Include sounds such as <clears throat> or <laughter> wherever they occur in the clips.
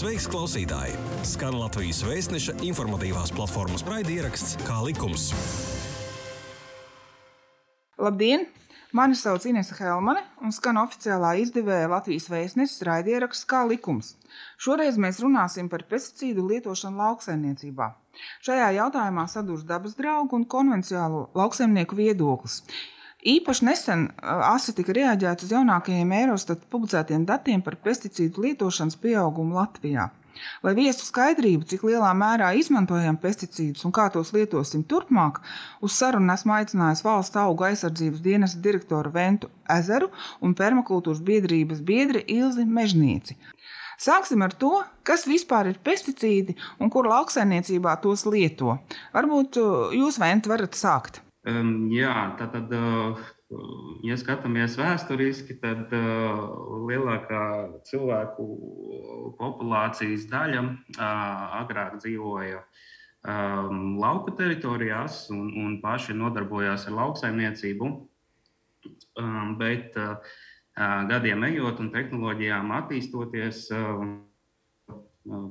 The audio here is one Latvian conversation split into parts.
Sveiks, klausītāji! Skan Latvijas vēstneša informatīvās platformas raidieraksts Kā likums. Labdien! Mani sauc Inese Helmane un skan oficiālā izdevēja Latvijas vēstneses raidieraksts Kā likums. Šoreiz mēs runāsim par pesticīdu lietošanu lauksaimniecībā. Šajā jautājumā sadūrs dabas draugu un konvencionālo lauksaimnieku viedoklis. Īpaši nesen ASA tika reaģēta uz jaunākajiem Eurostat publicētiem datiem par pesticīdu lietošanas pieaugumu Latvijā. Lai viestu skaidrību, cik lielā mērā izmantojam pesticīdus un kā tos lietosim turpmāk, uz sarunu esmu aicinājis valsts auga aizsardzības dienas direktoru Ventu Ezeru un permakultūras biedrības biedri Ilzi Mežnieci. Sāksim ar to, kas vispār ir pesticīdi un kur lauksaimniecībā tos lieto. Varbūt jūs, Vent, varat sākt. Um, jā, tā tad, uh, ja skatāmies vēsturiski, tad uh, lielākā cilvēku populācijas daļa uh, agrāk dzīvoja um, lauku teritorijās un, un paši nodarbojās ar lauksaimniecību. Um, bet uh, gadiem ejot un tehnoloģijām attīstoties, uh,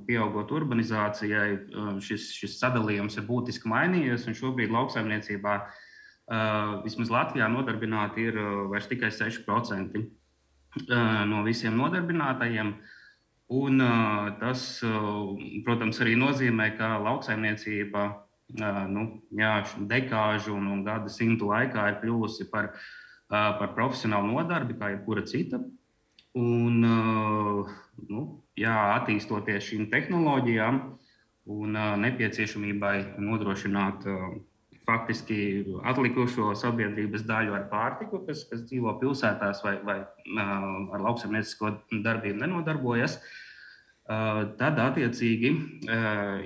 pieaugot urbanizācijai, šis, šis sadalījums ir būtiski mainījies. Šobrīd lauksaimniecībā vismaz Latvijā nodarbināti ir vairs tikai 6% no visiem nodarbinātajiem. Un, tas, protams, arī nozīmē, ka lauksaimniecība nu, jā, dekāžu un, un gada simtu laikā ir kļuvusi par, par profesionālu nodarbi, kā jebkura cita. Un, nu, jā, attīstoties šīm tehnoloģijām un nepieciešamībai nodrošināt faktiski atlikušo sabiedrības daļu ar pārtiku, kas, kas dzīvo pilsētās vai, vai ar lauksaimniecisko darbību nenodarbojas, tad attiecīgi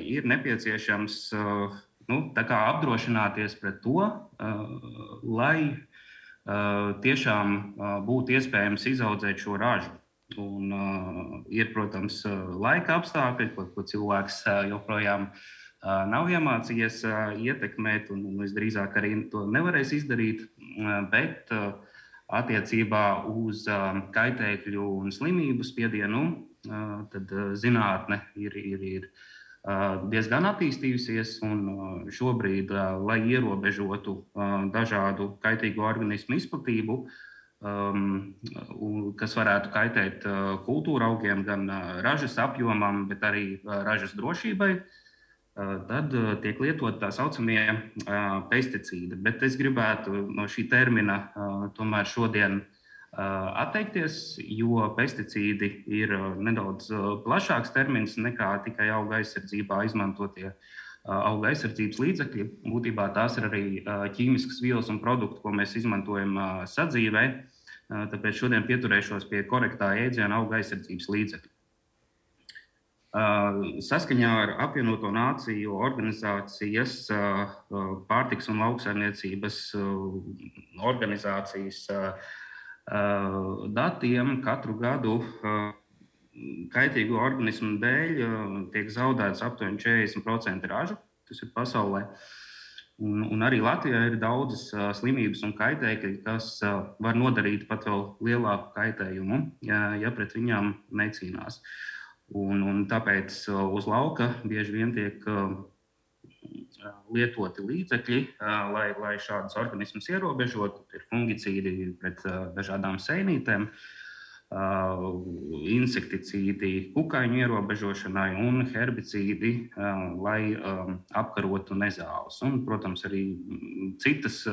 ir nepieciešams nu, apdrošināties pret to, lai tiešām būtu iespējams izaudzēt šo ražu. Un, uh, ir, protams, laika apstākļi, ko, ko cilvēks uh, joprojām uh, nav iemācījies ietekmēt, un visdrīzāk arī to nevarēs izdarīt. Bet attiecībā uz kaitēkļu un slimību spiedienu, tad zinātne ir, ir, ir diezgan attīstījusies. Šobrīd, lai ierobežotu dažādu kaitīgu organismu izplatību, kas varētu kaitēt kultūra augiem, gan ražas apjomam, bet arī ražas drošībai, tad tiek lietot tā saucamie pesticīdi. Bet es gribētu no šī termina tomēr šodien atteikties, jo pesticīdi ir nedaudz plašāks termins nekā tikai auga aizsardzībā izmantotie auga aizsardzības līdzekļi. Būtībā tās ir arī ķīmiskas vielas un produkti, ko mēs izmantojam sadzīvē. Tāpēc šodien pieturēšos pie korektā jēdziena auga aizsardzības līdzekļi. Saskaņā ar apvienoto nāciju organizācijas, pārtiks un lauksaimniecības organizācijas datiem katru gadu kaitīgu organismu dēļ tiek zaudēts aptuveni 40% ražu. Tas ir pasaulē. Un, un arī Latvijā ir daudzas uh, slimības un kaitēkļi, kas uh, var nodarīt pat vēl lielāku kaitējumu, ja, ja pret viņām necīnās. Un, un tāpēc uh, uz lauka bieži vien tiek uh, lietoti līdzekļi, lai, lai šādus organismus ierobežotu. Ir fungicīdi pret dažādām sēnītēm, insekticīdi kukaiņu ierobežošanai un herbicīdi, lai apkarotu nezāles. Un, protams, arī citas,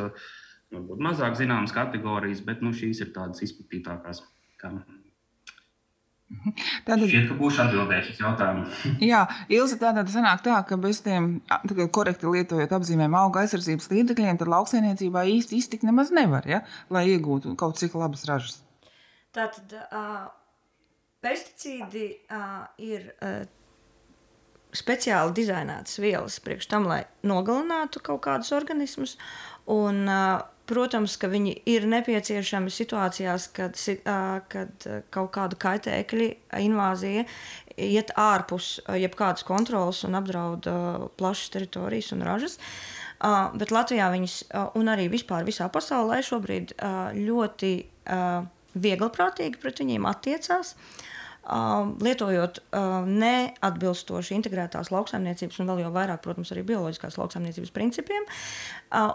varbūt mazāk zināmas kategorijas, bet nu, šīs ir tādas izplatītākās. Kā Tātad, Šķiet, ka būšu atbildējis uz jautājumu. <laughs> jā, Ilza, tātad sanāk tā, ka bez tiem korekti lietojot apzīmēm auga aizsardzības līdzekļiem, tad lauksainiecībā īsti iztikt nemaz nevar, ja, lai iegūtu kaut cik labas ražas. Tātad uh, pesticīdi uh, ir uh, speciāli dizainētas vielas priekš tam, lai nogalinātu kaut kādus organismus, un uh, Protams, ka viņi ir nepieciešami situācijās, kad, kad kaut kāda kaitēkļa invāzija iet ārpus jebkādas kontrolas un apdraud plašas teritorijas un ražas. Bet Latvijā viņas, un arī vispār visā pasaulē, šobrīd ļoti viegliprātīgi pret viņiem attiecās. Lietojot neatbilstoši integrētās lauksaimniecības un vēl jau vairāk, protams, arī bioloģiskās lauksaimniecības principiem.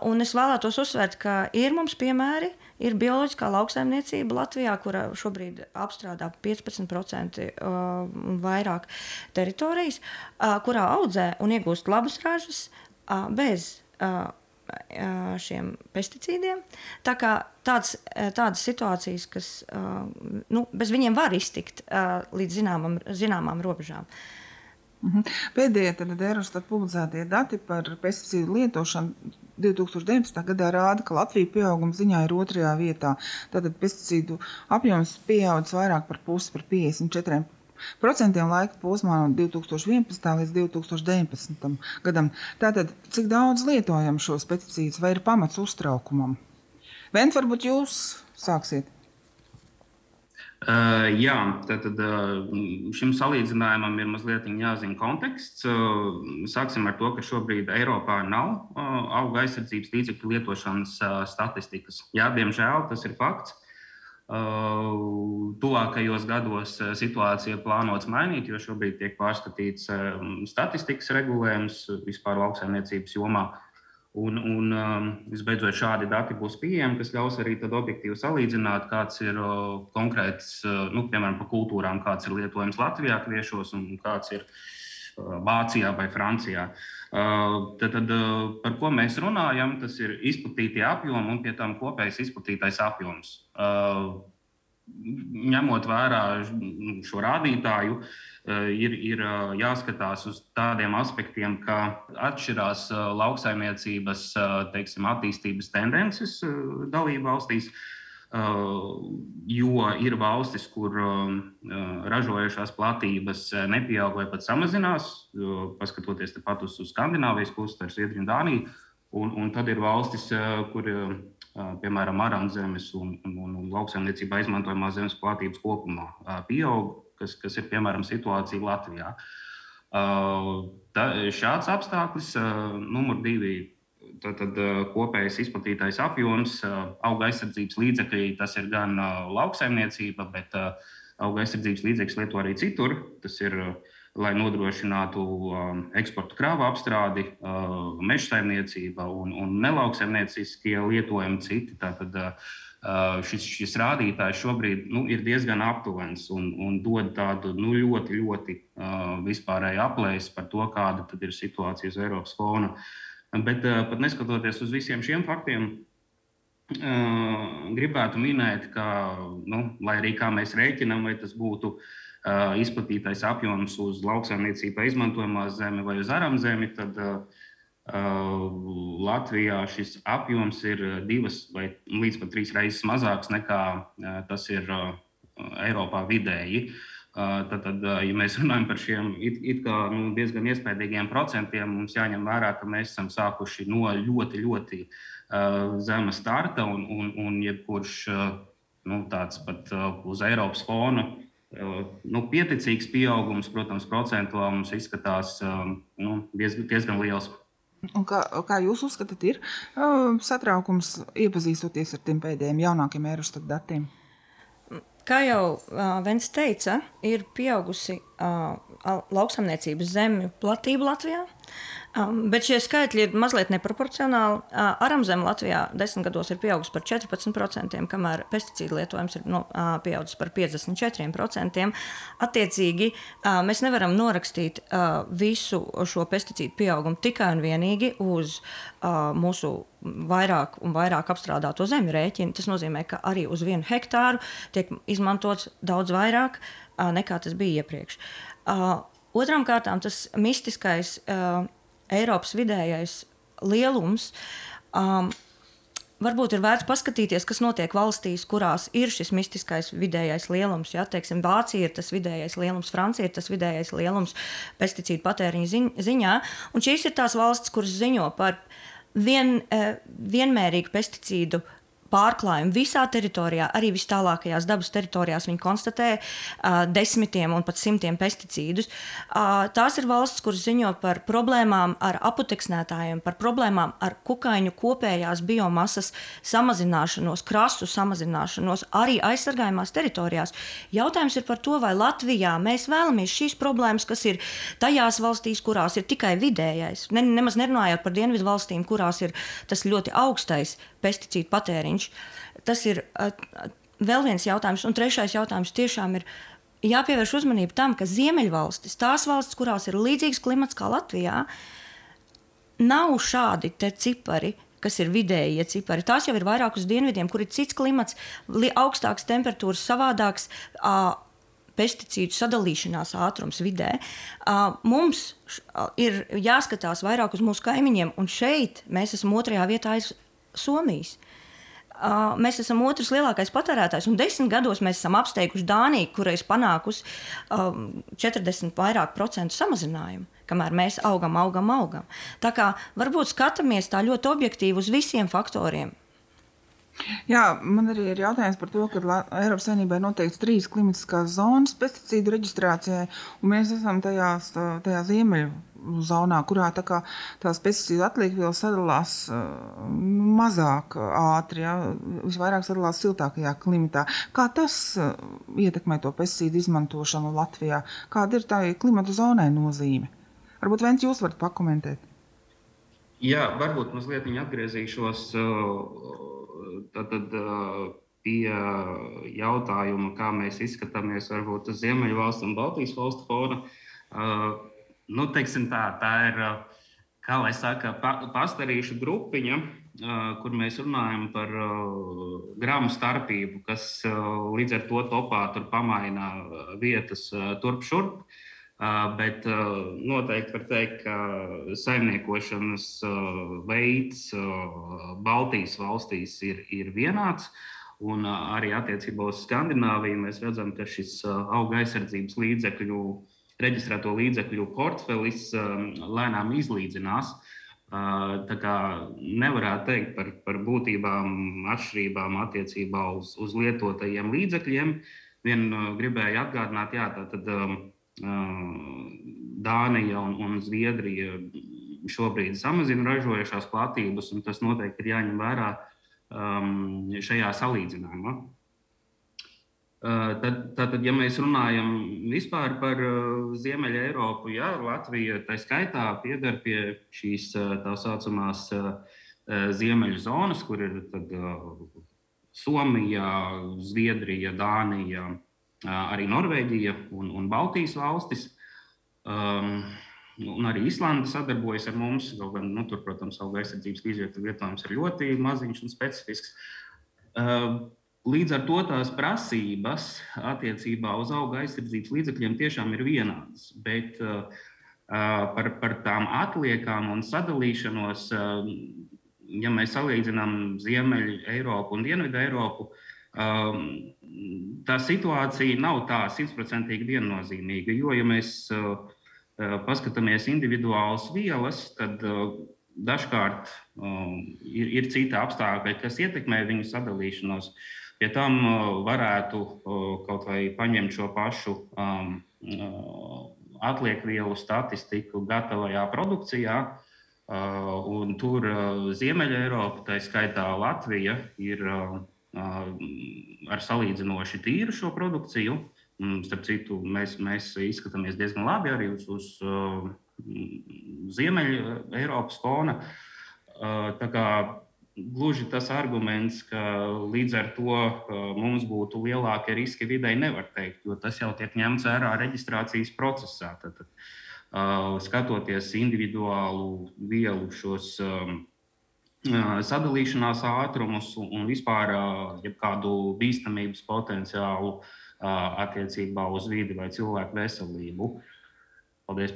Un es vēlētos uzsvērt, ka ir mums piemēri, ir bioloģiskā lauksaimniecība Latvijā, kura šobrīd apstrādā 15% un vairāk teritorijas, kurā audzē un iegūst labus ražas bez šiem pesticīdiem. Tā kā tāds, tādas situācijas, kas nu, bez viņiem var iztikt līdz zināmam, zināmām robežām. Mhm. Pēdējie Eurostat publicētie dati par pesticīdu lietošanu 2019. gadā rāda, ka Latvija pieauguma ziņā ir otrajā vietā. Tātad pesticīdu apjoms pieaudzis vairāk par pusi, par 54 procentiem laika posmā no 2011. līdz 2019. gadam. Tātad, cik daudz lietojam šos pesticīdus, vai ir pamats uztraukumam? Vent, varbūt jūs sāksiet. Uh, jā, tad uh, šim salīdzinājumam ir mazliet jāzina konteksts. Uh, sāksim ar to, ka šobrīd Eiropā nav uh, auga aizsardzības līdzekļu lietošanas uh, statistikas. Jā, diemžēl tas ir fakts. Tuvākajos gados situācija plānots mainīt, jo šobrīd tiek pārskatīts statistikas regulējums vispār lauksaimniecības jomā. Un, un visbeidzot, šādi dati būs pieejami, kas ļaus arī objektīvi salīdzināt, kāds ir konkrēts, nu, piemēram, par kultūrām, kāds ir lietojams Latvijā, kviešos un kāds ir Vācijā vai Francijā. Tad, tad par ko mēs runājam, tas ir izplatītie apjomi un pie tam kopējais izplatītais apjoms. Ņemot vērā šo rādītāju, ir, ir jāskatās uz tādiem aspektiem, kā atšķirās lauksaimniecības teiksim, attīstības tendences dalību valstīs. Jo ir valstis, kur ražojušās platības nepieaug vai pat samazinās, paskatoties tepat uz, Skandināvijas pusi, Zviedriju un Dāniju. Un, un tad ir valstis, kur, piemēram, aranzemes un, un, un, un lauksaimniecībā izmantojamā zemes platības kopumā pieaug, kas, kas ir piemēram situācija Latvijā. Tā, šāds apstākļus, numur divi, tad, tad kopējais izplatītais apjoms, auga aizsardzības līdzekļi, tas ir gan lauksaimniecība, bet auga aizsardzības līdzekļus lieto arī citur. Tas ir, lai nodrošinātu eksporta krāvu apstrādi, meža saimniecība un, un nelauksaimnieciskie lietojumi citi. Tātad, Šis, šis rādītājs šobrīd nu, ir diezgan aptuvens un, un dod tādu nu, ļoti, ļoti uh, vispārēju aplēsi par to, kāda ir situācija uz Eiropas fona. Uh, Bet uh, pat neskatoties uz visiem šiem faktiem, uh, gribētu minēt, ka, nu, lai arī kā mēs rēķinām, vai tas būtu uh, izplatītais apjoms uz lauksaimniecībā izmantojamā zeme vai uz aram zemi, tad Latvijā šis apjoms ir divas vai līdz pat trīs reizes mazāks nekā tas ir Eiropā vidēji. Uh, Tad, tad, ja mēs runājam par šiem it, it kā, nu, diezgan iespaidīgiem procentiem, mums jāņem vērā, ka mēs esam sākuši no ļoti, ļoti uh, zema starta, un, un, un jebkurš uh, nu, tāds pat uh, uz Eiropas fona uh, nu, pieticīgs pieaugums, protams, procentuāli mums izskatās uh, nu, diezgan, diezgan liels. Un kā, kā jūs uzskatāt, ir uh, satraukums iepazīstoties ar tiem pēdējiem jaunākiem Eurostat datiem? Kā jau uh, Vents teica, ir pieaugusi uh, lauksaimniecības zemju platība Latvijā. Um, bet šie skaitļi ir mazliet neproporcionāli. Uh, Aramzeme Latvijā desmit gados ir pieaugusi par 14%, kamēr pesticīdu lietojums ir nu, uh, pieaudzis par 54%. Attiecīgi, uh, mēs nevaram norakstīt uh, visu šo pesticīdu pieaugumu tikai un vienīgi uz uh, mūsu vairāk un vairāk apstrādāto zemju rēķinu. Tas nozīmē, ka arī uz vienu hektāru tiek izmantots daudz vairāk nekā tas bija iepriekš. Uh, Otram kārtām tas mistiskais uh, Eiropas vidējais lielums. Um, Varbūt ir vērts paskatīties, kas notiek valstīs, kurās ir šis mistiskais vidējais lielums. Ja? Teiksim, Vācija ir tas vidējais lielums, Francija ir tas vidējais lielums pesticīdu patēriņa ziņā. Un šīs ir tās valstis, kuras ziņo par vien, eh, vienmērīgu pesticīdu pārklājumu visā teritorijā, arī vis tālākajās dabas teritorijās. Viņi konstatē uh, desmitiem un pat simtiem pesticīdus. Uh, tās ir valstis, kuras ziņo par problēmām ar aputeksnētājiem, par problēmām ar kukaiņu kopējās biomasas samazināšanos, krastu samazināšanos, arī aizsargājumās teritorijās. Jautājums ir par to, vai Latvijā mēs vēlamies šīs problēmas, kas ir tajās valstīs, kurās ir tikai vidējais, ne, nemaz nerunājot par dienvidu valstīm, kurās ir tas ļoti augstais pesticīdu patēriņš. Tas ir vēl viens jautājums. Un trešais jautājums tiešām ir jāpievērš uzmanība tam, ka Ziemeļvalstis, tās valstis, kurās ir līdzīgs klimats kā Latvijā, nav šādi cipari, kas ir vidējie cipari. Tās jau ir vairāk uz dienvidiem, kur ir cits klimats, augstāks temperatūras, savādāks. Pesticīdu sadalīšanās ātrums vidē. Mums ir jāskatās vairāk uz mūsu kaimiņiem, un šeit mēs esam otrajā vietā aiz Somijas. Uh, mēs esam otrs lielākais patērētājs, un desmit gados mēs esam apsteiguši Dāniju, kurai ir panākusi um, 40 vairāk procentu samazinājumu, kamēr mēs augam, augam, augam. Tā kā varbūt skatāmies tā ļoti objektīvi uz visiem faktoriem. Jā, man arī ir jautājums par to, ka Eiropas Savienībā ir noteikts trīs klimatiskās zonas pesticīdu reģistrācijai, un mēs esam tajās, tajā ziemeļu zonā, kurā tā kā, tās pesticīdu atliekvielas sadalās mazāk ātri, ja, visvairāk sadalās siltākajā klimatā. Kā tas ietekmē to pesticīdu izmantošanu Latvijā? Kāda ir tā klimata zonai nozīme? Varbūt viens jūs varat pakomentēt. Jā, varbūt mazliet atgriezīšos Tad pie jautājuma, kā mēs izskatāmies varbūt uz Ziemeļvalstu un Baltijas valstu fona, nu, teiksim tā, tā ir, kā lai saka, pastarīšu grupiņa, kur mēs runājam par gramu starpību, kas līdz ar to topā tur pamaina vietas turp šurp. Bet noteikti var teikt, ka saimniekošanas veids Baltijas valstīs ir, ir vienāds. Un arī attiecībā uz Skandināviju mēs redzam, ka šis auga aizsardzības līdzekļu, reģistrēto līdzekļu portfelis lēnām izlīdzinās. Tā kā nevarētu teikt par, par būtībām, atšķirībām attiecībā uz, uz lietotajiem līdzekļiem. Vien gribēju atgādināt, jā, tā tad Dānija un, un Zviedrija šobrīd samazina ražojušās platības, un tas noteikti ir jāņem vērā um, šajā salīdzinājumā. Uh, tad, tad, ja mēs runājam vispār par uh, Ziemeļa Eiropu, jā, Latvija tā skaitā pieder pie šīs tā saucamās Ziemeļu zonas, kur ir tad, Somija, Zviedrija, Dānija, arī Norvēģija un, un Baltijas valstis. Um, Un arī Islanda sadarbojas ar mums. Gan, nu, tur, protams, auga aizsardzības līdzekļu lietojums ir ļoti maziņš un specifisks. Uh, līdz ar to tās prasības attiecībā uz auga aizsardzības līdzekļiem tiešām ir vienādas. Bet uh, par, par tām atliekām un sadalīšanos, uh, ja mēs salīdzinām Ziemeļu Eiropu un Dienvidu Eiropu, um, tā situācija nav tā simtprocentīgi viennozīmīga. Jo, ja mēs uh, uh, paskatāmies individuālas vielas, tad uh, dažkārt ir, ir citi apstākļi, kas ietekmē viņu sadalīšanos. Pie tam varētu kaut vai paņemt šo pašu atliekvielu statistiku gatavajā produkcijā. Un tur Ziemeļā Eiropa, tā skaitā Latvija, ir ar salīdzinoši tīru šo produkciju. Starp citu, mēs, mēs izskatāmies diezgan labi arī uz, uz Ziemeļa Eiropas fona. Tā kā gluži tas arguments, ka līdz ar to uh, mums būtu lielākie riski videi, nevar teikt, jo tas jau tiek ņemts vērā reģistrācijas procesā. Tad, uh, skatoties individuālu vielu šos um, sadalīšanās ātrumus un vispār kādu bīstamības potenciālu attiecībā uz vidi vai cilvēku veselību. Paldies!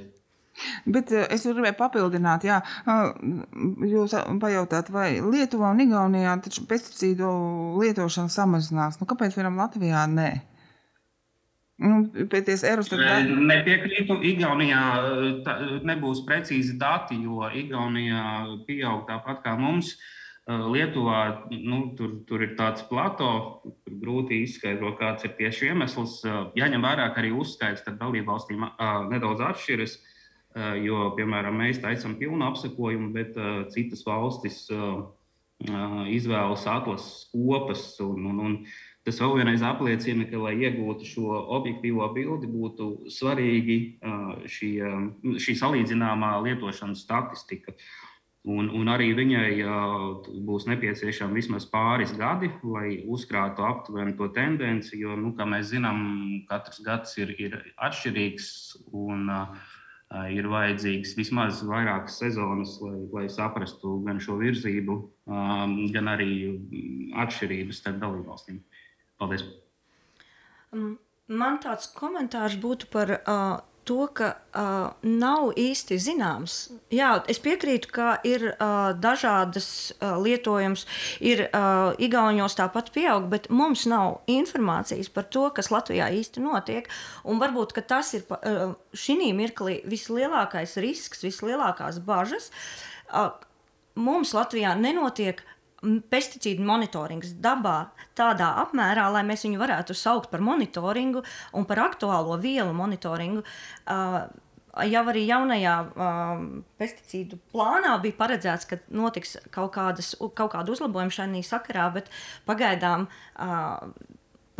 Bet es gribēju papildināt, jā, jūs pajautāt, vai Lietuvā un Igaunijā pesticīdu lietošana samazinās. Nu, kāpēc, piemēram, Latvijā nē? Nu, pēties Eurostat dati. Nepiekrītu. Igaunijā tā, nebūs precīzi dati, jo Igaunijā pieaug tāpat kā mums. Lietuvā nu, tur, tur ir tāds plato, tur grūti izskaidrot, kāds ir tieši iemesls. Jāņem vērā, ka arī uzskaits starp dalībvalstīm nedaudz atšķiras, jo, piemēram, mēs taisām pilnu apsakojumu, bet citas valstis izvēlas atlases kopas. Un, un, un tas vēl vienreiz apliecina, ka, lai iegūtu šo objektīvo bildi, būtu svarīgi šī, šī salīdzināmā lietošanas statistika. Un, un arī viņai uh, būs nepieciešami vismaz pāris gadi, lai uzkrātu aptuveni to tendenci. Jo, nu, kā mēs zinām, katrs gads ir, ir atšķirīgs un uh, ir vajadzīgs vismaz vairākas sezonas, lai, lai saprastu gan šo virzību, um, gan arī atšķirības starp dalībvalstīm. Paldies! Man tāds komentārs būtu par uh, to, ka uh, nav īsti zināms. Jā, es piekrītu, ka ir uh, dažādas uh, lietojamas, ir uh, Igaunijos tāpat pieaug, bet mums nav informācijas par to, kas Latvijā īsti notiek. Un varbūt tas ir uh, šī mirklī vislielākais risks, vislielākās bažas. Uh, mums Latvijā nenotiek pesticīdu monitorings dabā tādā apmērā, lai mēs viņu varētu saukt par monitoringu un par aktuālo vielu monitoringu. Uh, jau arī jaunajā um, pesticīdu plānā bija paredzēts, ka notiks kaut, kādas, kaut kāda uzlabojuma šajā sakarā, bet pagaidām uh,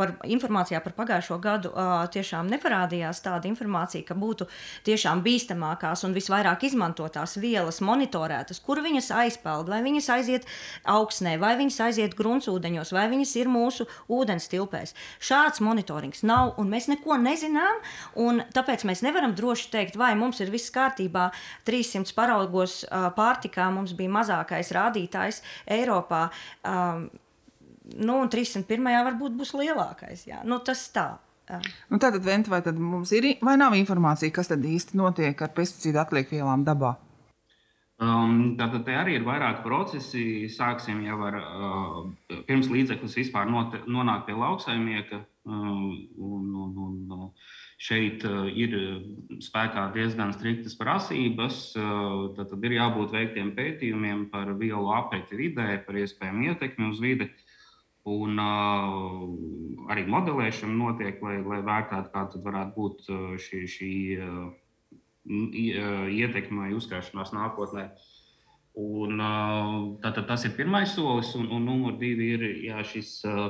par informācijā par pagājušo gadu uh, tiešām neparādījās tāda informācija, ka būtu tiešām bīstamākās un visvairāk izmantotās vielas monitorētas, kur viņas aizpeld, vai viņas aiziet augsnē, vai viņas aiziet gruntsūdeņos, vai viņas ir mūsu ūdens tilpēs. Šāds monitorings nav, un mēs neko nezinām, un tāpēc mēs nevaram droši teikt, vai mums ir viss kārtībā. 300 paraugos uh, pārtikā mums bija mazākais rādītājs Eiropā. Um, nu, un 301. varbūt būs lielākais. Jā. Nu, tas tā. Jā. Nu, tātad, Vent, vai tad mums ir vai nav informācija, kas tad īsti notiek ar pesticīdu atliekvielām dabā? Um, tātad te arī ir vairāki procesi. Sāksim jau ar uh, pirms līdzeklis vispār not, nonāk pie lauksaimnieka. Uh, un, un, un, šeit uh, ir spēkā diezgan striktas prasības. Uh, tad, tad ir jābūt veiktiem pētījumiem par vielu apriti vidē, par iespējamu ietekmi uz vidi. Uh, Un uh, arī modelēšana notiek, lai, lai vērtētu, kāda varētu būt šī, šī uh, ietekme vai uzkrāšanās nākotnē. Un, uh, tātad tas ir pirmais solis, un, un numur divi ir jā, šis uh,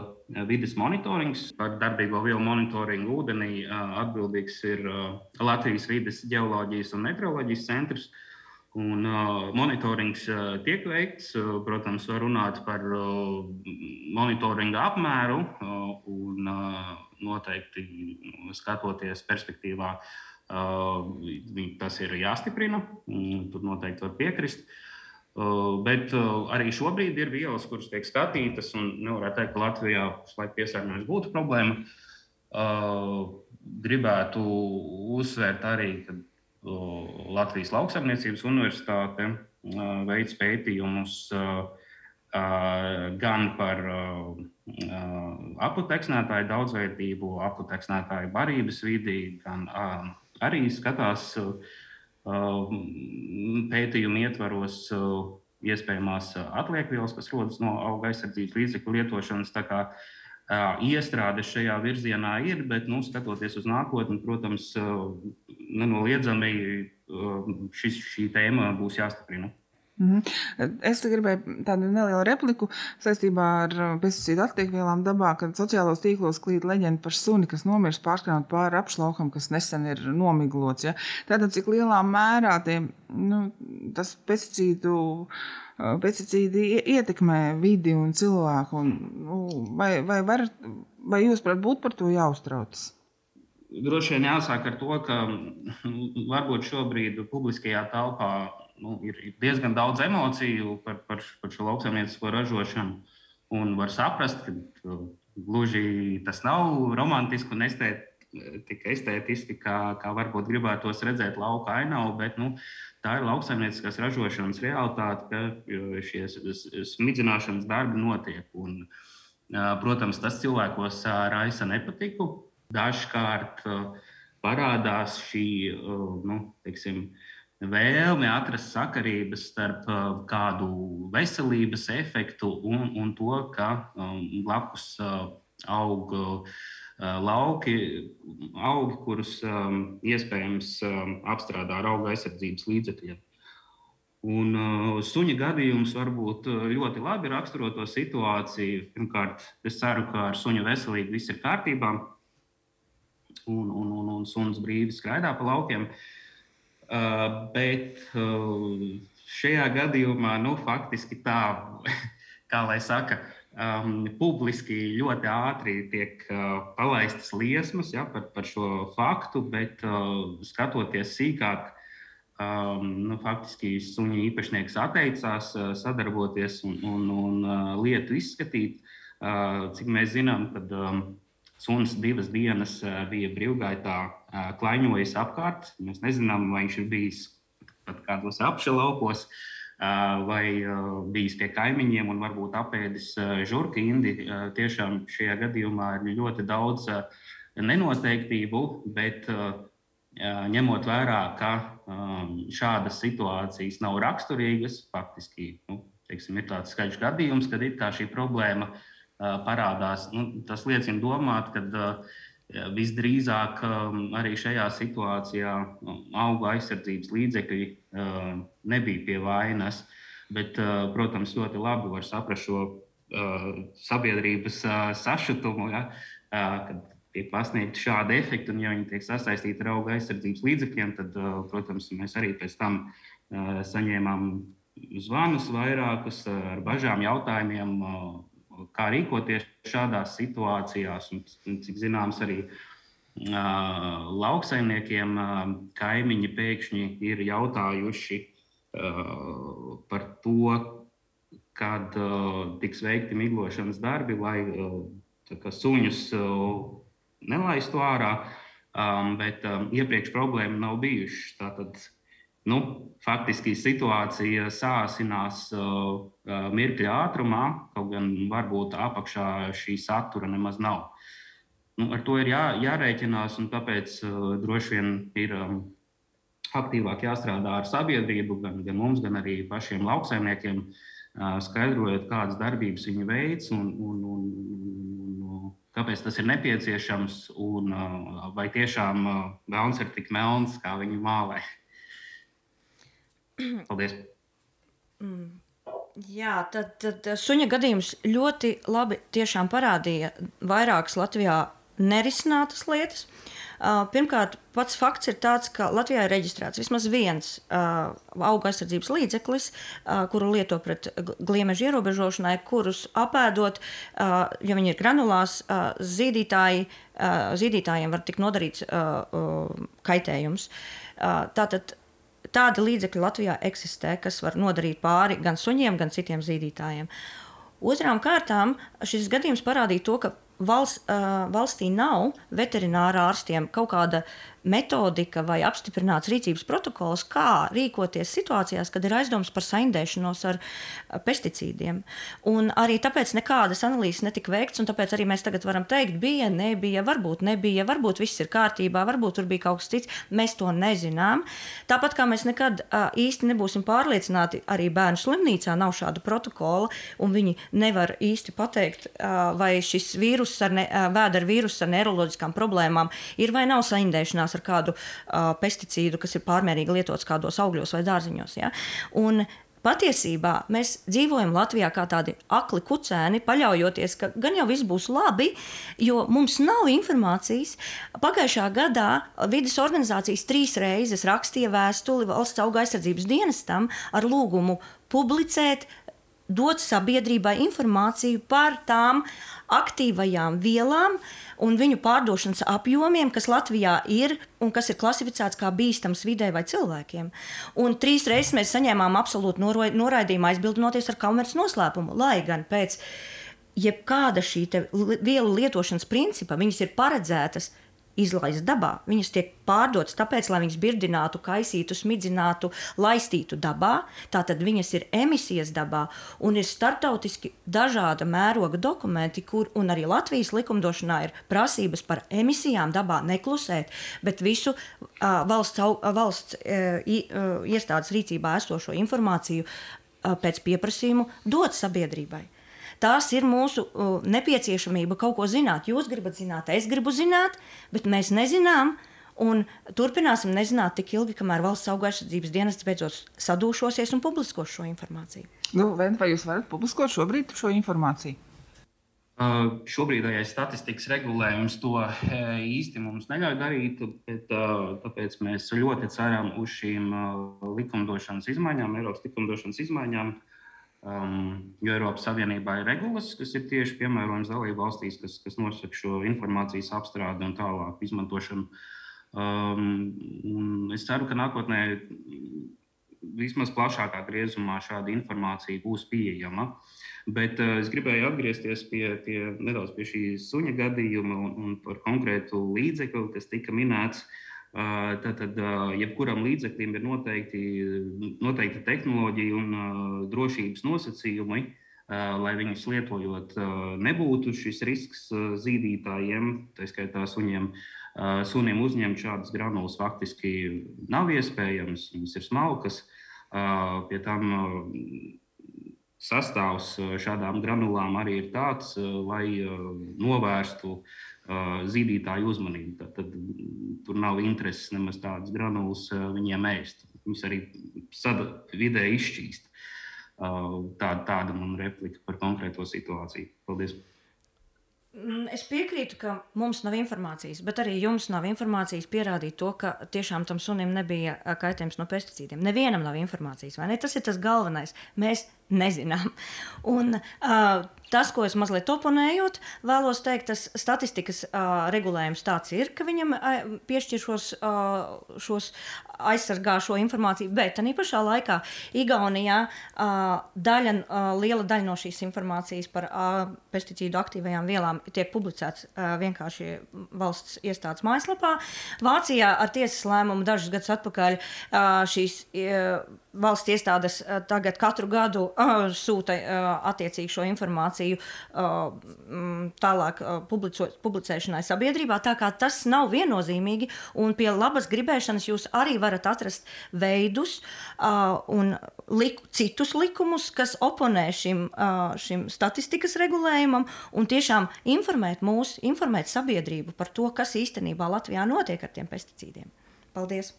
vidas monitorings. Par darbīgo vielu monitoringu ūdenī uh, atbildīgs ir Latvijas vidas geoloģijas un meteoroloģijas centrs. Uh, Un, uh, monitorings uh, tiek veikts. Uh, protams, var runāt par uh, monitoringa apmēru uh, un uh, noteikti skatoties perspektīvā, uh, tas ir jāstiprina. Tur noteikti var piekrist. Uh, bet uh, arī šobrīd ir vielas, kuras tiek skatītas, un nevarētu teikt, ka Latvijā pašlaik piesārņojums būtu problēma. Uh, gribētu uzsvērt arī, ka Latvijas Lauksaimniecības Universitāte veids pētījumus gan par aputeksnētāju daudzveidību, aputeksnētāju barības vidi, gan arī skatās pētījumu ietvaros iespējamās atliekvielas, kas rodas no auga aizsardzības līdzekļu lietošanas. Iestrāde šajā virzienā ir, bet, nu, skatoties uz nākotni, protams, nenoliedzami šis, šī tēma būs jāstiprina. Mm -hmm. Es gribēju tādu nelielu repliku saistībā ar pesticīdu atliekvielām dabā, kad sociālos tīklos klīd leģenda par suni, kas nomirst pārskrājot pāri apšlaukam, kas nesen ir nomiglots. Ja? Tātad, cik lielā mērā tie, nu, tas pesticīdu pesticīdi ietekmē vidi un cilvēku. Un, nu, vai, vai, var, vai jūs varat būt par to jāuztraucas? Droši vien jāsāk ar to, ka varbūt šobrīd publiskajā telpā nu, ir diezgan daudz emociju par, par, par šo lauksaimniecisko ražošanu. Un var saprast, ka gluži tas nav romantiski un estēt, tik estētiski, kā, kā varbūt gribētos redzēt lauka ainavu, bet nu, tā ir lauksaimnieciskās ražošanas realitāte, ka uh, šie smidzināšanas darbi notiek. Un, uh, protams, tas cilvēkos raisa nepatiku Dažkārt parādās šī nu, teiksim, vēlme atrast sakarības starp kādu veselības efektu un, un to, ka blakus aug lauki, augi, kurus iespējams apstrādā ar auga aizsardzības līdzekļiem. Un uh, suņa gadījums varbūt ļoti labi raksturo to situāciju. Pirmkārt, es ceru, ka ar suņa veselību viss ir kārtībā, un, un, un, un suns brīvi skraidā pa laukiem. Uh, bet uh, šajā gadījumā, nu, faktiski tā, <laughs> kā lai saka, um, publiski ļoti ātri tiek uh, palaistas liesmas ja, par, par šo faktu, bet uh, skatoties sīkāk, um, nu, faktiski suņa īpašnieks atteicās uh, sadarboties un, un, un uh, lietu izskatīt. Uh, cik mēs zinām, tad um, suns divas dienas uh, bija brīvgaitā, uh, klaiņojis apkārt. Mēs nezinām, vai viņš ir bijis pat kādos apšalaukos. Uh, vai bijis pie kaimiņiem un varbūt apēdis žurka indi. Tiešām šajā gadījumā ir ļoti daudz nenoteiktību, bet ņemot vērā, ka šādas situācijas nav raksturīgas, faktiski nu, teiksim, ir tāds skaļš gadījums, kad šī problēma uh, parādās. Nu, tas liecina domāt, ka visdrīzāk arī šajā situācijā um, auga aizsardzības līdzekļi nebija pie vainas. Bet, protams, ļoti labi var saprast šo sabiedrības sašutumu, ja, kad tiek pasniegti šādi efekti, un ja viņi tiek sasaistīti ar auga aizsardzības līdzekļiem, tad, protams, mēs arī pēc tam saņēmām zvanus vairākus ar bažām, jautājumiem, kā rīkoties šādās situācijās. Un, cik zināms, arī lauksaimniekiem kaimiņi pēkšņi ir jautājuši par to, kad tiks veikti miglošanas darbi, lai suņus nelaistu ārā, um, bet um, iepriekš problēma nav bijušas. Tātad, nu, faktiski situācija sāsinās uh, uh, mirkļa ātrumā, kaut gan varbūt apakšā šī satura nemaz nav. Nu, ar to ir jā, jārēķinās, un tāpēc uh, droši vien ir um, aktīvāk jāstrādā ar sabiedrību, gan, gan mums, gan arī pašiem lauksaimniekiem, uh, skaidrojot, kādas darbības viņi veids un, un, un, kāpēc tas ir nepieciešams un vai tiešām vēlns ir tik melns, kā viņi mālē. <clears throat> Paldies! Mm. Jā, tad, tad suņa gadījums ļoti labi parādīja vairākas Latvijā nerisinātas lietas. Uh, pirmkārt, pats fakts ir tāds, ka Latvijā ir reģistrēts vismaz viens uh, auga aizsardzības līdzeklis, uh, kuru lieto pret gliemežu ierobežošanai, kurus apēdot, ja viņi ir granulās, zīdītāji, zīdītājiem var tikt nodarīts kaitējums. Tātad tādi līdzekļi Latvijā eksistē, kas var nodarīt pāri gan suņiem, gan citiem zīdītājiem. Otrām kārtām šis gadījums parādīja to, ka valsts, uh, valstī nav veterinārā ārstiem kaut kāda metodika vai apstiprināts rīcības protokols, kā rīkoties situācijās, kad ir aizdoms par saindēšanos ar pesticīdiem. Un arī tāpēc nekādas analīzes netika veikts, un tāpēc arī mēs tagad varam teikt, bija, nebija, varbūt nebija, varbūt viss ir kārtībā, varbūt tur bija kaut kas cits. Mēs to nezinām. Tāpat kā mēs nekad īsti nebūsim pārliecināti, arī bērnu slimnīcā nav šāda protokola, un viņi nevar īsti pateikt, vai šis vīrus ar ne, vēdera vīrusu ar neiroloģiskām problēmām ir vai nav saindēšanās cīnās ar kādu uh, pesticīdu, kas ir pārmērīgi lietots kādos augļos vai dārziņos. Ja? Un, Patiesībā mēs dzīvojam Latvijā kā tādi akli kucēni, paļaujoties, ka gan jau viss būs labi, jo mums nav informācijas. Pagājušā gadā vidas organizācijas trīs reizes rakstīja vēstuli valsts auga aizsardzības dienestam ar lūgumu publicēt dot sabiedrībai informāciju par tām aktīvajām vielām un viņu pārdošanas apjomiem, kas Latvijā ir un kas ir klasificēts kā bīstams vidē vai cilvēkiem. Un trīs reizes mēs saņēmām absolūtu noraidījumu, aizbildinoties ar kameras noslēpumu, lai gan pēc jebkāda šī vielu lietošanas principa viņas ir paredzētas izlaist dabā. Viņas tiek pārdotas tāpēc, lai viņas birdinātu, kaisītu, smidzinātu, laistītu dabā. Tātad viņas ir emisijas dabā un ir startautiski dažāda mēroga dokumenti, kur arī Latvijas likumdošanā ir prasības par emisijām dabā neklusēt, bet visu uh, valsts, valsts uh, iestādes rīcībā esošo informāciju uh, pēc pieprasījuma dot sabiedrībai. Tās ir mūsu uh, nepieciešamība kaut ko zināt. Jūs gribat zināt, es gribu zināt, bet mēs nezinām. Un turpināsim nezināt tik ilgi, kamēr valsts auga aizsardzības dienests beidzot sadūšosies un publiskos šo informāciju. Nu, vai jūs varat publiskot šobrīd šo informāciju? Uh, šobrīdējais statistikas regulējums to uh, īsti mums neļauj darīt, bet uh, tāpēc mēs ļoti ceram uz šīm uh, likumdošanas izmaiņām, Eiropas likumdošanas izmaiņām, uh, Um, jo Eiropas Savienībā ir regulas, kas ir tieši piemērojamas dalību valstīs, kas, kas nosaka šo informācijas apstrādi un tālāk izmantošanu. Um, es ceru, ka nākotnē vismaz plašākā griezumā šāda informācija būs pieejama. Bet uh, es gribēju atgriezties pie, pie, nedaudz pie šī suņa gadījuma un, un par konkrētu līdzekli, kas tika minēts. Uh, Tātad, jebkuram līdzeklim ir noteikti, noteikti tehnoloģija un drošības nosacījumi, lai viņus lietojot, nebūtu šis risks zīdītājiem, tā skaitā suņiem. Sunim uzņemt šādas granulas faktiski nav iespējams, viņas ir smalkas. Pie tam sastāvs šādām granulām arī ir tāds, lai novērstu uh, zīdītāju uzmanību. Tad, tad tur nav intereses nemaz tādas granulas viņiem ēst. Viņus arī sada vidē izšķīst. Tā, tāda man replika par konkrēto situāciju. Paldies! Mm, es piekrītu, ka mums nav informācijas, bet arī jums nav informācijas pierādīt to, ka tiešām tam sunim nebija kaitējums no pesticīdiem. Nevienam nav informācijas, vai ne? Tas ir tas galvenais. Mēs nezinām. Un, uh, tas, ko es mazliet oponējot, vēlos teikt, tas statistikas uh, regulējums tāds ir, ka viņam uh, piešķir šos, uh, šos aizsargā šo informāciju, bet tā pašā laikā Igaunijā uh, daļa, uh, liela daļa no šīs informācijas par uh, pesticīdu aktīvajām vielām tiek publicēts uh, vienkārši valsts iestādes mājaslapā. Vācijā ar tiesas lēmumu dažus gadus atpakaļ uh, šīs uh, valsts iestādes uh, tagad katru gadu sūta attiecīgi šo informāciju tālāk publico, publicēšanai sabiedrībā. Tā kā tas nav viennozīmīgi, un pie labas gribēšanas jūs arī varat atrast veidus un liku, citus likumus, kas oponē šim, šim statistikas regulējumam, un tiešām informēt mūs, informēt sabiedrību par to, kas īstenībā Latvijā notiek ar tiem pesticīdiem. Paldies!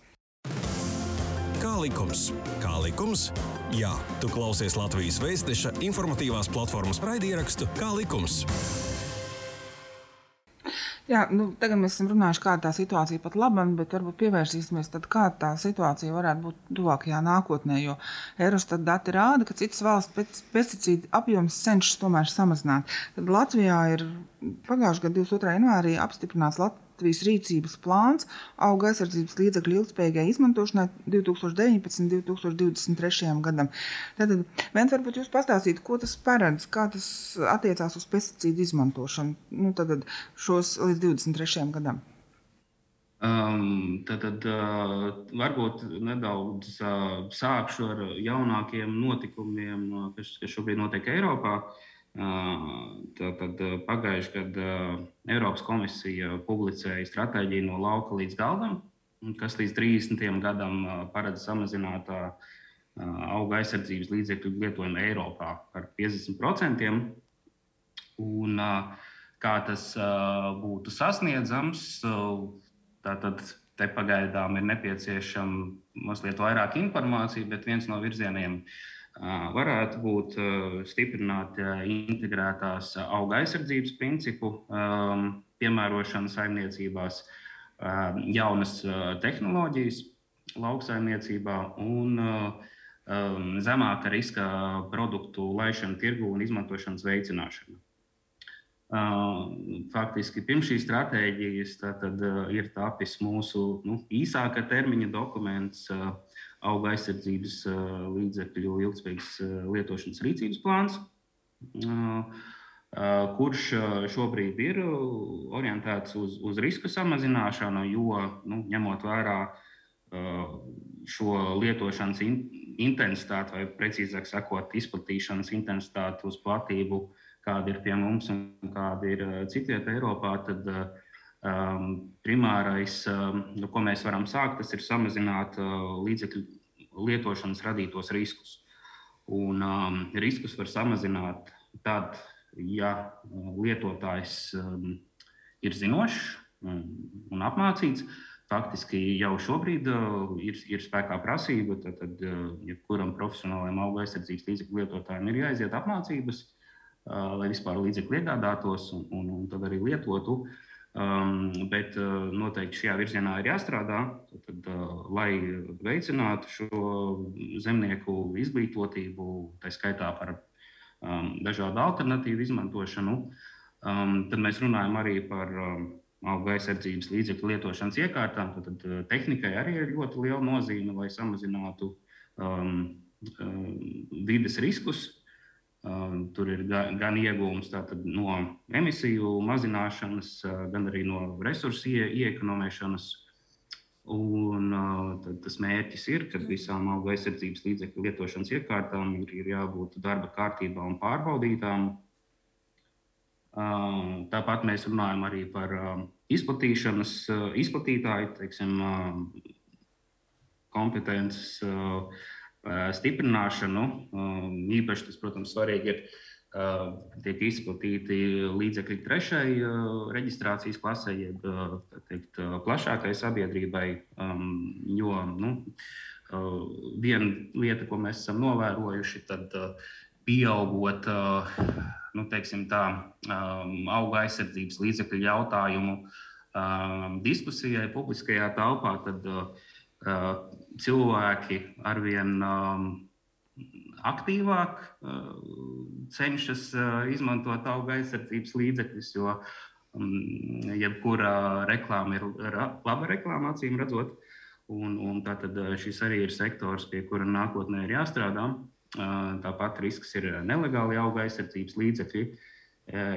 Kā likums? Kā likums? Jā, tu klausies Latvijas Vēstneša informatīvās platformas raidierakstu Kā likums? Jā, nu, tagad mēs esam runājuši, kāda tā situācija pat laba, bet varbūt pievērsīsimies tam, kāda tā situācija varētu būt tuvākajā nākotnē. Jo Eurostat dati rāda, ka citas valsts pesticīdu apjoms cenšas tomēr samazināt. Tad Latvijā ir pagājušā gada 22. janvārī apstiprināts Latvijas Latvijas rīcības plāns auga aizsardzības līdzekļu ilgspējīgai izmantošanai 2019. un 2023. gadam. Tad, Vent, varbūt jūs pastāstītu, ko tas paredz, kā tas attiecās uz pesticīdu izmantošanu nu, tad, šos līdz 23. gadam. Um, tad, tad uh, varbūt nedaudz uh, sākšu ar jaunākiem notikumiem, kas, kas šobrīd notiek Eiropā. Uh, Tātad pagājušajā gadā Eiropas komisija publicēja stratēģiju no lauka līdz galdam, kas līdz 30. gadam paredz samazināt auga aizsardzības līdzekļu lietojumu Eiropā par 50%. Un, kā tas būtu sasniedzams, tātad te pagaidām ir nepieciešama mazliet vairāk informācija, bet viens no virzieniem ir varētu būt stiprināt integrētās auga aizsardzības principu piemērošanu saimniecībās, jaunas tehnoloģijas lauksaimniecībā un zemāka riska produktu laišanu tirgu un izmantošanas veicināšanu. Faktiski pirms šīs stratēģijas ir tapis mūsu nu, īsāka termiņa dokuments, uh, auga aizsardzības līdzekļu ilgspējīgas lietošanas rīcības plāns. kurš šobrīd ir orientēts uz, uz risku samazināšanu, jo nu, ņemot vērā šo lietošanas intensitāti, vai precīzāk sakot, izplatīšanas intensitāti uz platību, kāda ir pie mums un kāda ir citvietā Eiropā, tad um, primārais, um, no ko mēs varam sākt, tas ir samazināt uh, līdzekļu lietošanas radītos riskus. Un um, riskus var samazināt tad, ja uh, lietotājs um, ir zinošs um, un apmācīts. Faktiski jau šobrīd uh, ir, ir spēkā prasība, tad, tad uh, jebkuram profesionālajam auga aizsardzības līdzekļu lietotājam ir jāiziet apmācības, uh, lai vispār līdzekļu iegādātos un, un, un tad arī lietotu. Um, bet uh, noteikti šajā virzienā ir jāstrādā, tad, uh, lai veicinātu šo zemnieku izglītotību, tā skaitā par um, dažādu alternatīvu izmantošanu. Um, tad mēs runājam arī par um, auga aizsardzības līdzekļu lietošanas iekārtām. Tad, tad uh, tehnikai arī ir ļoti liela nozīme, lai samazinātu um, um, vides riskus. Um, tur ir gan, gan iegūms no emisiju mazināšanas, uh, gan arī no resursu ie, iekonomēšanas. Un, uh, tas mērķis ir, ka visām auga aizsardzības līdzekļu lietošanas iekārtām ir, ir jābūt darba kārtībā un pārbaudītām. Uh, tāpat mēs runājam arī par uh, izplatīšanas, uh, izplatītāju teiksim, uh, kompetences uh, stiprināšanu. Uh, īpaši tas, protams, svarīgi ir tiek izplatīti līdzekļi trešai reģistrācijas klasē, jeb teikt, plašākai sabiedrībai. Jo nu, viena lieta, ko mēs esam novērojuši, tad pieaugot nu, teiksim, tā, auga aizsardzības līdzekļu jautājumu diskusijai publiskajā telpā, tad cilvēki arvien aktīvāk uh, cenšas uh, izmantot auga aizsardzības līdzekļus, jo um, jebkura reklāma ir laba reklāma, acīm redzot. Un, un tātad uh, šis arī ir sektors, pie kura nākotnē ir jāstrādā. Tāpat risks ir nelegāli auga aizsardzības līdzekļi,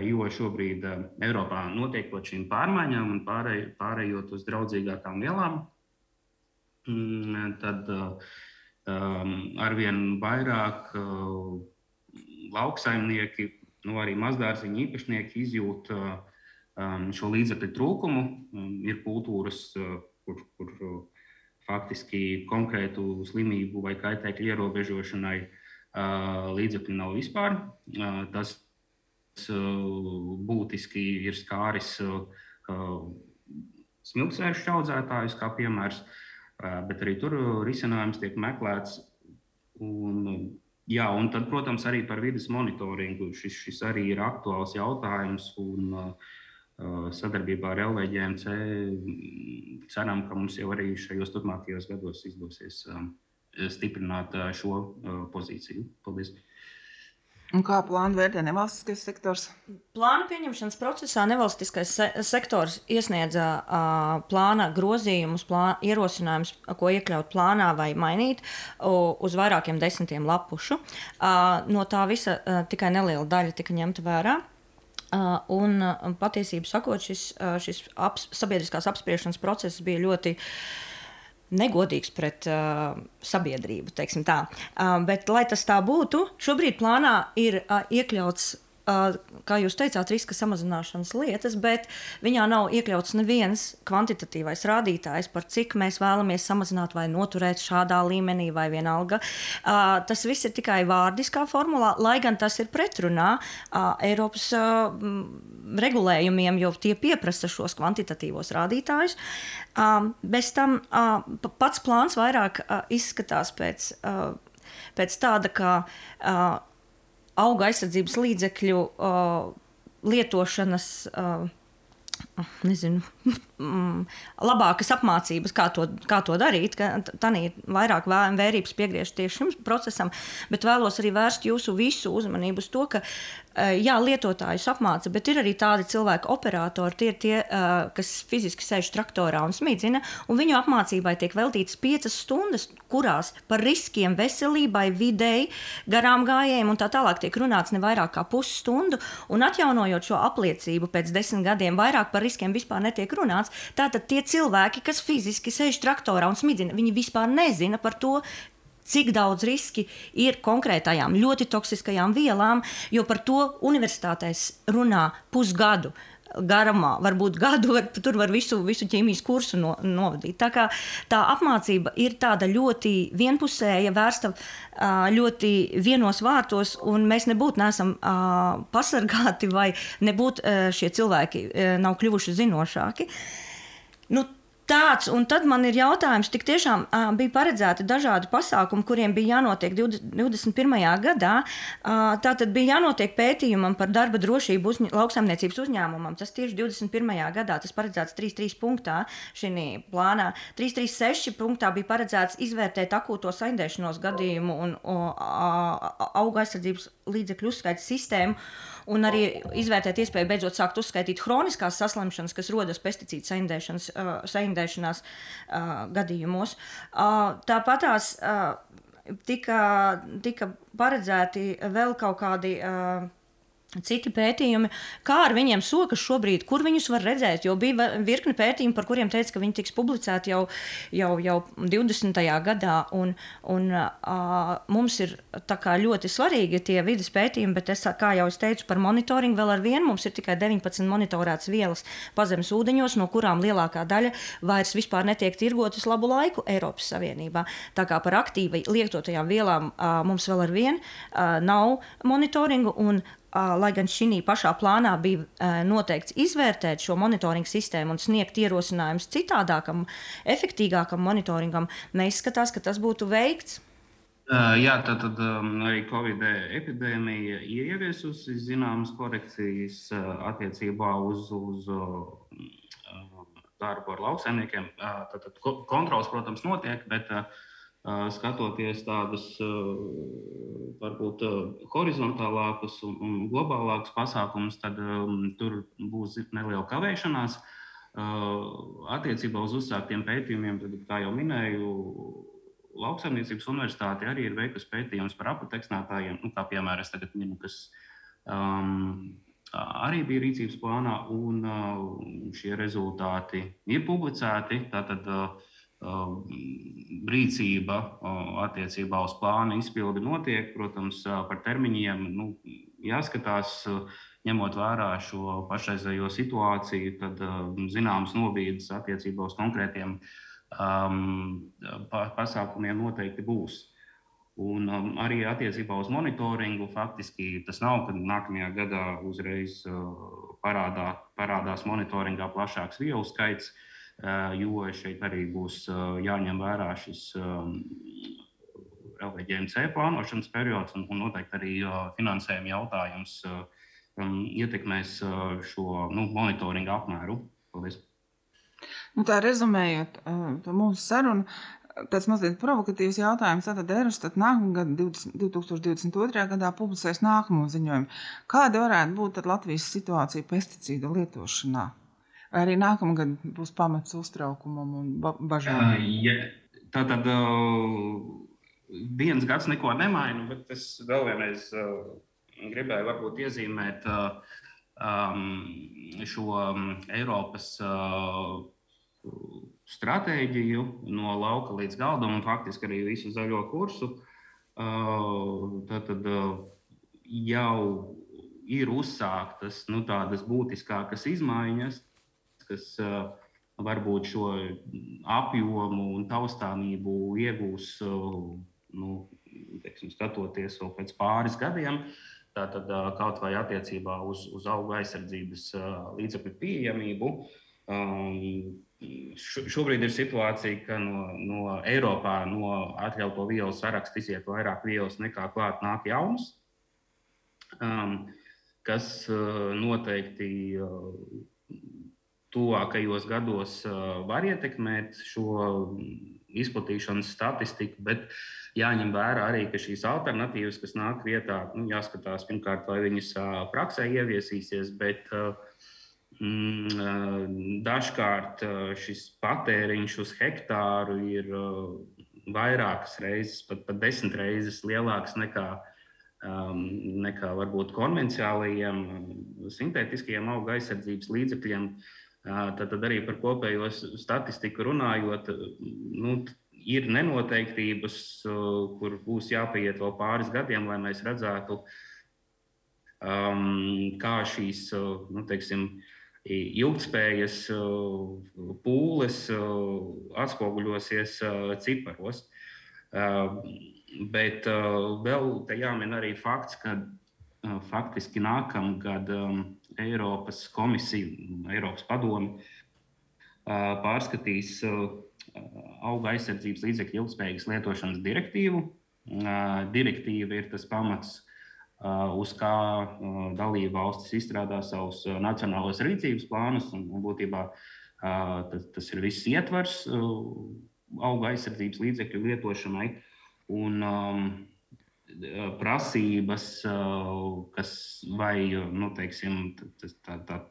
jo šobrīd Eiropā notiekot šīm pārmaiņām un pārēj, pārējot uz draudzīgākām vielām, tad uh, um, arvien vairāk uh, lauksaimnieki, nu, arī mazdārziņu īpašnieki izjūt uh, um, šo līdzekļu trūkumu. Um, ir kultūras, uh, kur, kur uh, faktiski konkrētu slimību vai kaitēkļu ierobežošanai uh, līdzekļu nav vispār. Tas būtiski ir skāris smiltsvēršu audzētājus, kā piemērs. Bet arī tur risinājums tiek meklēts. Un, jā, un tad, protams, arī par vidas monitoringu. Šis, šis arī ir aktuāls jautājums. Un, sadarbībā ar LVģMC ceram, ka mums jau arī šajos turpmākajos gados izdosies stiprināt šo pozīciju. Paldies! Un kā plānu vērtē nevalstiskais sektors? Plāna pieņemšanas procesā nevalstiskais se sektors iesniedza uh, plāna grozījumus, plāna ierosinājumus, ko iekļaut plānā vai mainīt uh, uz vairākiem desmitiem lapušu. Uh, no tā visa uh, tikai neliela daļa tika ņemta vērā. Uh, un uh, patiesībā sakot, šis, uh, šis aps, sabiedriskās apspriešanas process bija ļoti uh, negodīgs pret uh, sabiedrību. Uh, bet, lai tas tā būtu, šobrīd plānā ir uh, iekļauts kā jūs teicāt, riska samazināšanas lietas, bet viņā nav iekļauts neviens kvantitatīvais rādītājs, par cik mēs vēlamies samazināt vai noturēt šādā līmenī, vai vienalga. Tas viss ir tikai vārdiskā formulā, lai gan tas ir pretrunā Eiropas regulējumiem, jo tie pieprasa šos kvantitatīvos rādītājus. Bez tam pats plāns vairāk izskatās pēc, pēc tāda, ka auga aizsardzības līdzekļu uh, lietošanas uh, nezinu, <laughs> mm, labākas apmācības, kā to, kā to darīt. Tā ir vairāk vērības piegriezt tieši šim procesam, bet vēlos arī vērst jūsu visu uzmanību uz to, ka jā, lietotājus apmāca, bet ir arī tādi cilvēki, operatori, tie ir tie, eh, kas fiziski sēž traktorā un smīdzina, un viņu apmācībai tiek veltītas piecas stundas, kurās par riskiem veselībai, videi, garām gājējiem un tā tālāk tiek runāts ne vairāk kā pusstundu, un atjaunojot šo apliecību pēc desmit gadiem, vairāk par riskiem vispār netiek runāts. Tātad tie cilvēki, kas fiziski sēž traktorā un smidzina, viņi vispār nezina par to, cik daudz riski ir konkrētajām ļoti toksiskajām vielām, jo par to universitātēs runā pusgadu. Garumā, varbūt gadu, var, tur var visu, visu ķīmijas kursu no, novadīt. Tā, kā, tā apmācība ir tāda ļoti vienpusēja, vērsta ļoti vienos vārtos, un mēs nebūtu nesam pasargāti, vai nebūtu šie cilvēki nav kļuvuši zinošāki. Nu, Tāds, un tad man ir jautājums, tik tiešām uh, bija paredzēti dažādi pasākumi, kuriem bija jānotiek 20, 21. gadā. Uh, tā tad bija jānotiek pētījumam par darba drošību uzņ lauksaimniecības uzņēmumam. Tas tieši 21. gadā, tas paredzēts 3.3. punktā šī plānā. 3.3.6. punktā bija paredzēts izvērtēt akūto saindēšanos gadījumu un auga aizsardzības līdzekļu uzskaitas sistēmu un arī izvērtēt iespēju beidzot sākt uzskaitīt hroniskās saslimšanas, kas rodas pesticīdu saindēšanas, uh, saindēšanās uh, gadījumos. Uh, tāpat tās uh, tika, tika paredzēti vēl kaut kādi. Uh, Citi pētījumi, kā ar viņiem sokas šobrīd, kur viņus var redzēt, jo bija virkni pētījumu, par kuriem teica, ka viņi tiks publicēti jau, jau, jau 20. gadā. Un, un, uh, mums ir ļoti svarīgi tie vidas pētījumi, bet es, kā jau es teicu, par monitoringu vēl ar vienu mums ir tikai 19 monitorētas vielas pazemes ūdeņos, no kurām lielākā daļa vairs vispār netiek tirgotas labu laiku Eiropas Savienībā. Tā kā par aktīvi lietotajām vielām uh, mums vēl ar vienu nav monitoringu. Un, lai gan šī pašā plānā bija noteikts izvērtēt šo monitoringu sistēmu un sniegt ierosinājumus citādākam, efektīvākam monitoringam, neizskatās, ka tas būtu veikts. Jā, tad, tad arī Covid epidēmija ir ieviesusi zināmas korekcijas attiecībā uz, uz darbu ar lauksaimniekiem. Kontrols, protams, notiek, bet uh, skatoties tādus varbūt horizontālākus un, globālākus pasākumus, tad tur būs neliela kavēšanās. Attiecībā uz uzsāktiem pētījumiem, tad, kā jau minēju, Lauksaimniecības universitāte arī ir veikusi pētījumus par apateksnētājiem, nu, kā piemēram, es tagad minu, kas um, arī bija rīcības plānā, un uh, šie rezultāti ir publicēti. Tātad, uh, rīcība attiecībā uz plānu izpildi notiek. Protams, par termiņiem nu, jāskatās, ņemot vērā šo pašreizējo situāciju, tad zināmas nobīdes attiecībā uz konkrētiem um, pasākumiem noteikti būs. Un um, arī attiecībā uz monitoringu faktiski tas nav, ka nākamajā gadā uzreiz uh, parādā, parādās monitoringā plašāks vielu skaits. Uh, jo šeit arī būs jāņem vērā šis LVGMC plānošanas periods un, un noteikti arī finansējuma jautājums ietekmēs šo nu, monitoringa apmēru. Paldies! Nu, tā rezumējot mūsu sarunu, tāds mazliet provokatīvs jautājums. Tātad Eurostat nākamā gada 2022. gadā publicēs nākamo ziņojumu. Kāda varētu būt Latvijas situācija pesticīdu lietošanā? Vai arī nākamgad būs pamats uztraukumam un bažām? Ja, tā tad viens gads neko nemaina, bet es vēl vienreiz gribēju varbūt iezīmēt šo Eiropas stratēģiju no lauka līdz galdam un faktiski arī visu zaļo kursu. Tad, tad jau ir uzsāktas nu, tādas būtiskākas izmaiņas, kas varbūt šo apjomu un taustāmību iegūs nu, teiksim, skatoties vēl pēc pāris gadiem. Tātad kaut vai attiecībā uz, uz auga aizsardzības līdzekļu pieejamību. Um, šobrīd ir situācija, ka no, no Eiropā no atļautu vielu saraksta iziet vairāk vielas nekā klāt nāk jaunas, um, kas uh, noteikti uh, tuvākajos gados var ietekmēt šo izplatīšanas statistiku, bet jāņem vērā arī, ka šīs alternatīvas, kas nāk vietā, nu, jāskatās pirmkārt, vai viņas praksē ieviesīsies, bet mm, dažkārt šis patēriņš uz hektāru ir vairākas reizes, pat, pat desmit reizes lielāks nekā um, nekā varbūt konvencionālajiem sintētiskajiem auga aizsardzības līdzekļiem. Uh, tad, tad arī par kopējo statistiku runājot, nu, ir nenoteiktības, kur būs jāpaiet vēl pāris gadiem, lai mēs redzētu, um, kā šīs nu, teiksim, ilgspējas pūles atspoguļosies ciparos. Bet vēl te jāmin arī fakts, ka faktiski nākamgad um, Eiropas komisija, Eiropas padomi pārskatīs auga aizsardzības līdzekļu ilgspējīgas lietošanas direktīvu. Direktīva ir tas pamats, uz kā dalība valstis izstrādā savus nacionālos rīcības plānus. Un, un būtībā tas, tas ir viss ietvers uh, auga aizsardzības līdzekļu lietošanai. Un um, prasības, uh, kas vai nu, teiksim, tas, tā, tā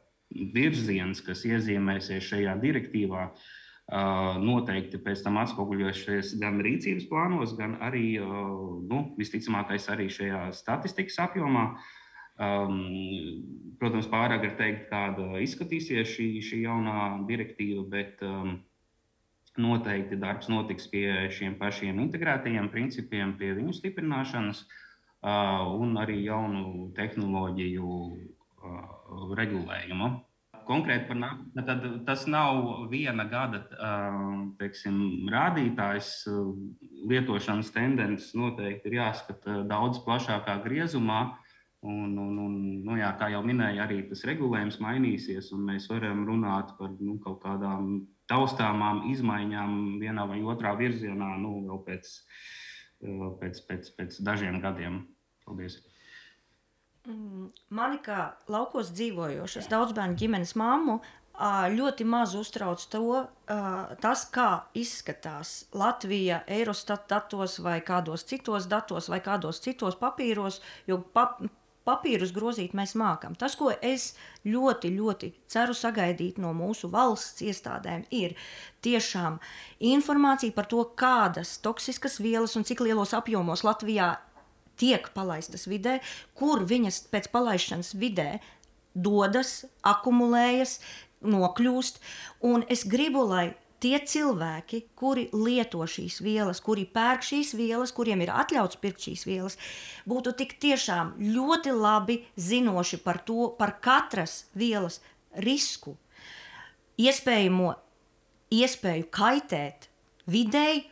virziens, kas iezīmēsies šajā direktīvā, uh, noteikti pēc tam atspoguļosies gan rīcības plānos, gan arī, uh, nu, visticamākais, arī šajā statistikas apjomā. Um, protams, pārāk ir teikt, kāda izskatīsies šī, šī jaunā direktīva, bet um, Noteikti darbs notiks pie šiem pašiem integrētajiem principiem, pie viņu stiprināšanas un arī jaunu tehnoloģiju regulējumu. Konkrēti par nākotni, tad tas nav viena gada teiksim, rādītājs. Lietošanas tendences noteikti ir jāskata daudz plašākā griezumā. Un, un, un, nu jā, kā jau minēju, arī tas regulējums mainīsies, un mēs varam runāt par nu, kaut kādām taustāmām izmaiņām vienā vai otrā virzienā nu, vēl pēc, pēc, pēc, pēc dažiem gadiem. Paldies! Mm, mani kā laukos dzīvojošas daudzbērnu ģimenes mammu ļoti maz uztrauc to, tas, kā izskatās Latvija Eurostat datos vai kādos citos datos vai kādos citos papīros, jo pap papīrus grozīt mēs mākam. Tas, ko es ļoti, ļoti ceru sagaidīt no mūsu valsts iestādēm, ir tiešām informācija par to, kādas toksiskas vielas un cik lielos apjomos Latvijā tiek palaistas vidē, kur viņas pēc palaišanas vidē dodas, akumulējas, nokļūst. Un es gribu, lai tie cilvēki, kuri lieto šīs vielas, kuri pērk šīs vielas, kuriem ir atļauts pirkt šīs vielas, būtu tik tiešām ļoti labi zinoši par to, par katras vielas risku, iespējamo iespēju kaitēt videi,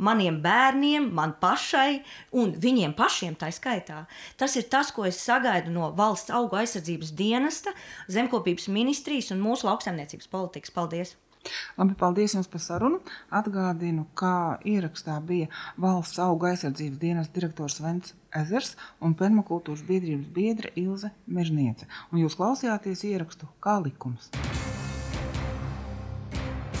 maniem bērniem, man pašai un viņiem pašiem tā skaitā. Tas ir tas, ko es sagaidu no valsts augu aizsardzības dienesta, zemkopības ministrijas un mūsu lauksaimniecības politikas. Paldies! Labi, paldies jums par sarunu. Atgādinu, kā ierakstā bija valsts auga aizsardzības dienas direktors Vents Ezers un permakultūras biedrības biedra Ilze Mežniece. Un jūs klausījāties ierakstu kā likums.